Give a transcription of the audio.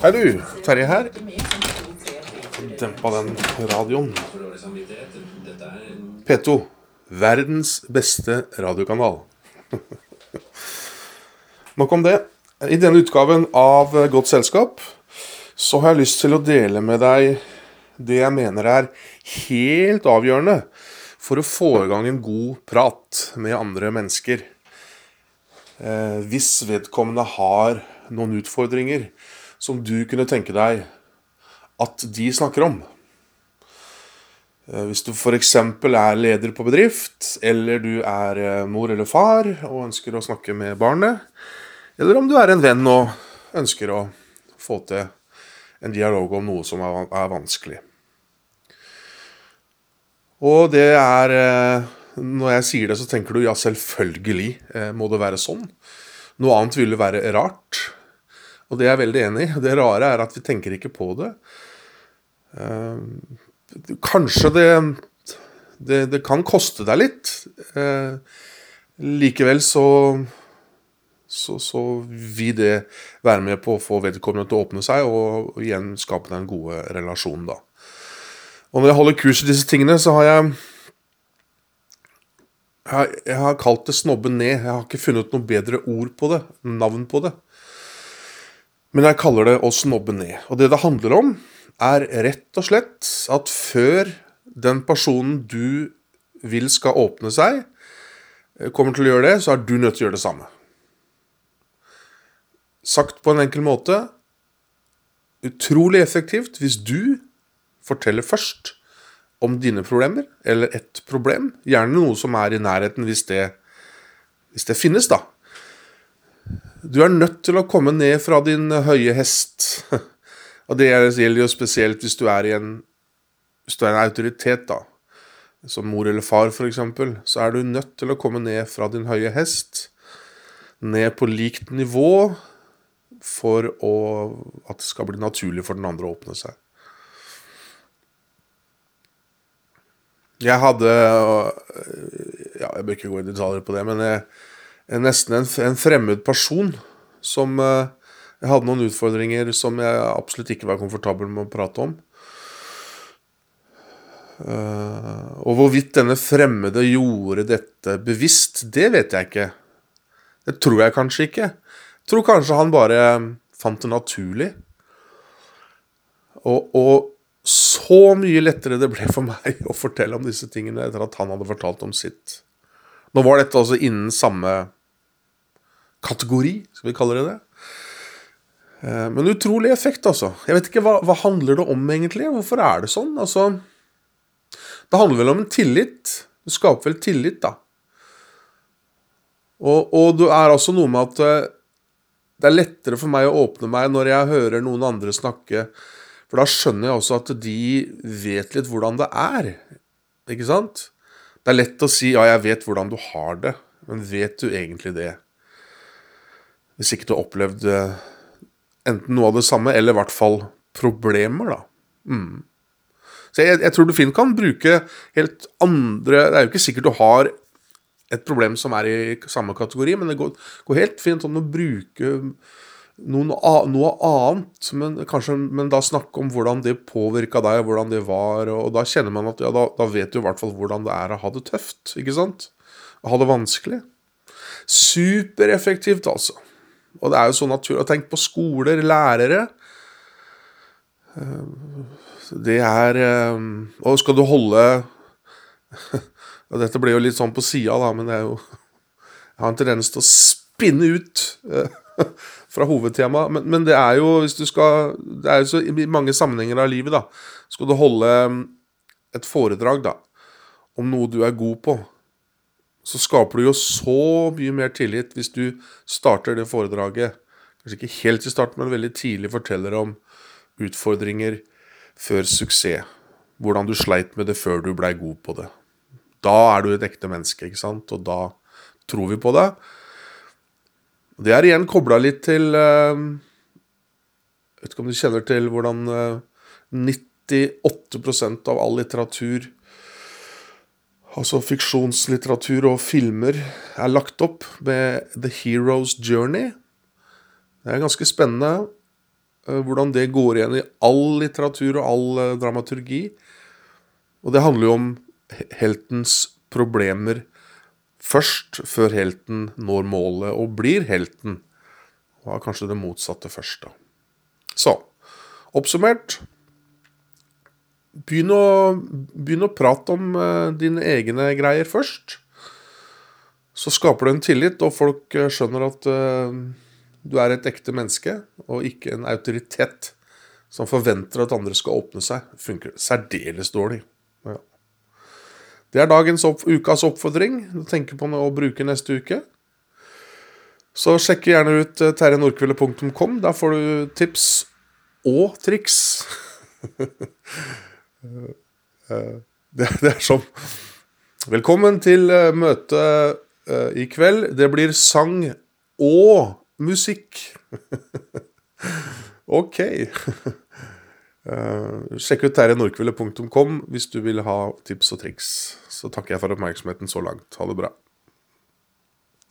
Hei du, Terje her. Dempa den radioen. P2. Verdens beste radiokanal. Nok om det. I denne utgaven av Godt selskap så har jeg lyst til å dele med deg det jeg mener er helt avgjørende for å få i gang en god prat med andre mennesker. Eh, hvis vedkommende har noen utfordringer som du kunne tenke deg at de snakker om. Eh, hvis du f.eks. er leder på bedrift, eller du er eh, mor eller far og ønsker å snakke med barnet, eller om du er en venn og ønsker å få til en dialog om noe som er vanskelig. Og det er eh, Når jeg sier det, så tenker du ja, selvfølgelig må det være sånn. Noe annet ville være rart. Og det er jeg veldig enig i. Det rare er at vi tenker ikke på det. Uh, kanskje det, det, det kan koste deg litt. Uh, likevel så, så, så vil det være med på å få vedkommende til å åpne seg, og, og igjen skape den gode relasjonen, da. Og når jeg holder kurs i disse tingene, så har jeg jeg har kalt det 'snobbe ned'. Jeg har ikke funnet noe bedre ord på det, navn på det. Men jeg kaller det å snobbe ned. Og det det handler om, er rett og slett at før den personen du vil skal åpne seg, eh, kommer til å gjøre det, så er du nødt til å gjøre det samme. Sagt på en enkel måte utrolig effektivt hvis du forteller først om dine problemer, eller et problem. Gjerne noe som er i nærheten, hvis det, hvis det finnes, da. Du er nødt til å komme ned fra din høye hest. Og det gjelder jo spesielt hvis du er i en, hvis du er en autoritet, da. Som mor eller far, f.eks. Så er du nødt til å komme ned fra din høye hest. Ned på likt nivå for å, at det skal bli naturlig for den andre å åpne seg. Jeg hadde ja, Jeg bør ikke gå i detaljer på det, men jeg, nesten en, en, fremmed person som uh, Jeg hadde noen utfordringer som jeg absolutt ikke var komfortabel med å prate om. Uh, og hvorvidt denne fremmede gjorde dette bevisst, det vet jeg ikke. Det tror jeg kanskje ikke. Jeg tror kanskje han bare fant det naturlig. Og, og så mye lettere det ble for meg å fortelle om disse tingene etter at han hadde fortalt om sitt. Nå var dette altså innen samme kategori, skal vi kalle det det. Eh, men utrolig effekt, altså. Jeg vet ikke, hva, hva, handler det om, egentlig? Hvorfor er det sånn? Altså Det handler vel om en tillit. Du skaper vel tillit, da. Og, og det er altså noe med at eh, det er lettere for meg å åpne meg når jeg hører noen andre snakke, for da skjønner jeg også at de vet litt hvordan det er. Ikke sant? Det er lett å si 'ja, jeg vet hvordan du har det', men vet du egentlig det? Hvis ikke du har opplevd eh, enten noe av det samme, eller i hvert fall problemer, da. Mm. Så jeg, jeg, tror du fint kan bruke helt andre Det er jo ikke sikkert du har et problem som er i samme kategori, men det går, går helt fint an å bruke noen, noe annet, men, kanskje, men da snakke om hvordan det påvirka deg, hvordan det var, og da kjenner man at ja, da, da vet du i hvert fall hvordan det er å ha det tøft, ikke sant? Å ha det vanskelig. Supereffektivt, altså. Og det er jo så naturlig. Tenk på skoler, lærere. Eh, det er eh, Og skal du holde og Dette blir jo litt sånn på sida, da, men det er jo Jeg har en tendens til å spinne ut eh, fra hovedtemaet. Men, men, det er jo hvis du skal Det er jo så i mange sammenhenger av livet, da. Skal du holde et foredrag, da, om noe du er god på, så skaper du jo så mye mer tillit hvis du starter det foredraget Kanskje ikke helt i starten, men veldig tidlig forteller om utfordringer før suksess. Hvordan du sleit med det før du blei god på det. Da er du et ekte menneske, ikke sant? Og da tror vi på det. Det er igjen kobla litt til Jeg Vet ikke om du kjenner til hvordan eh, 98% av all litteratur altså fiksjonslitteratur og filmer er lagt opp med The Hero's Journey. Det er ganske spennende. eh, hvordan det går igjen i all litteratur og all eh, dramaturgi. Og det handler jo om heltens problemer først, før helten når målet og blir helten. Og er kanskje det motsatte først, da. Så oppsummert Begynn å, begynn å prate om eh, dine egne greier først. Så skaper du en tillit, og folk eh, skjønner at eh, du er et ekte menneske, og ikke en autoritet som forventer at andre skal åpne seg. Funker særdeles dårlig. Ja. Det er dagens opp, ukas oppfordring. Tenk på å bruke neste uke. Så sjekk gjerne ut eh, Der får du tips og triks. Eh, det, det er sånn Velkommen til møte eh, i kveld. Det blir sang og musikk. ok. Eh, sjekk ut terjenordkvile.com hvis du vil ha tips og triks. Så takker jeg for oppmerksomheten så langt. Ha det bra.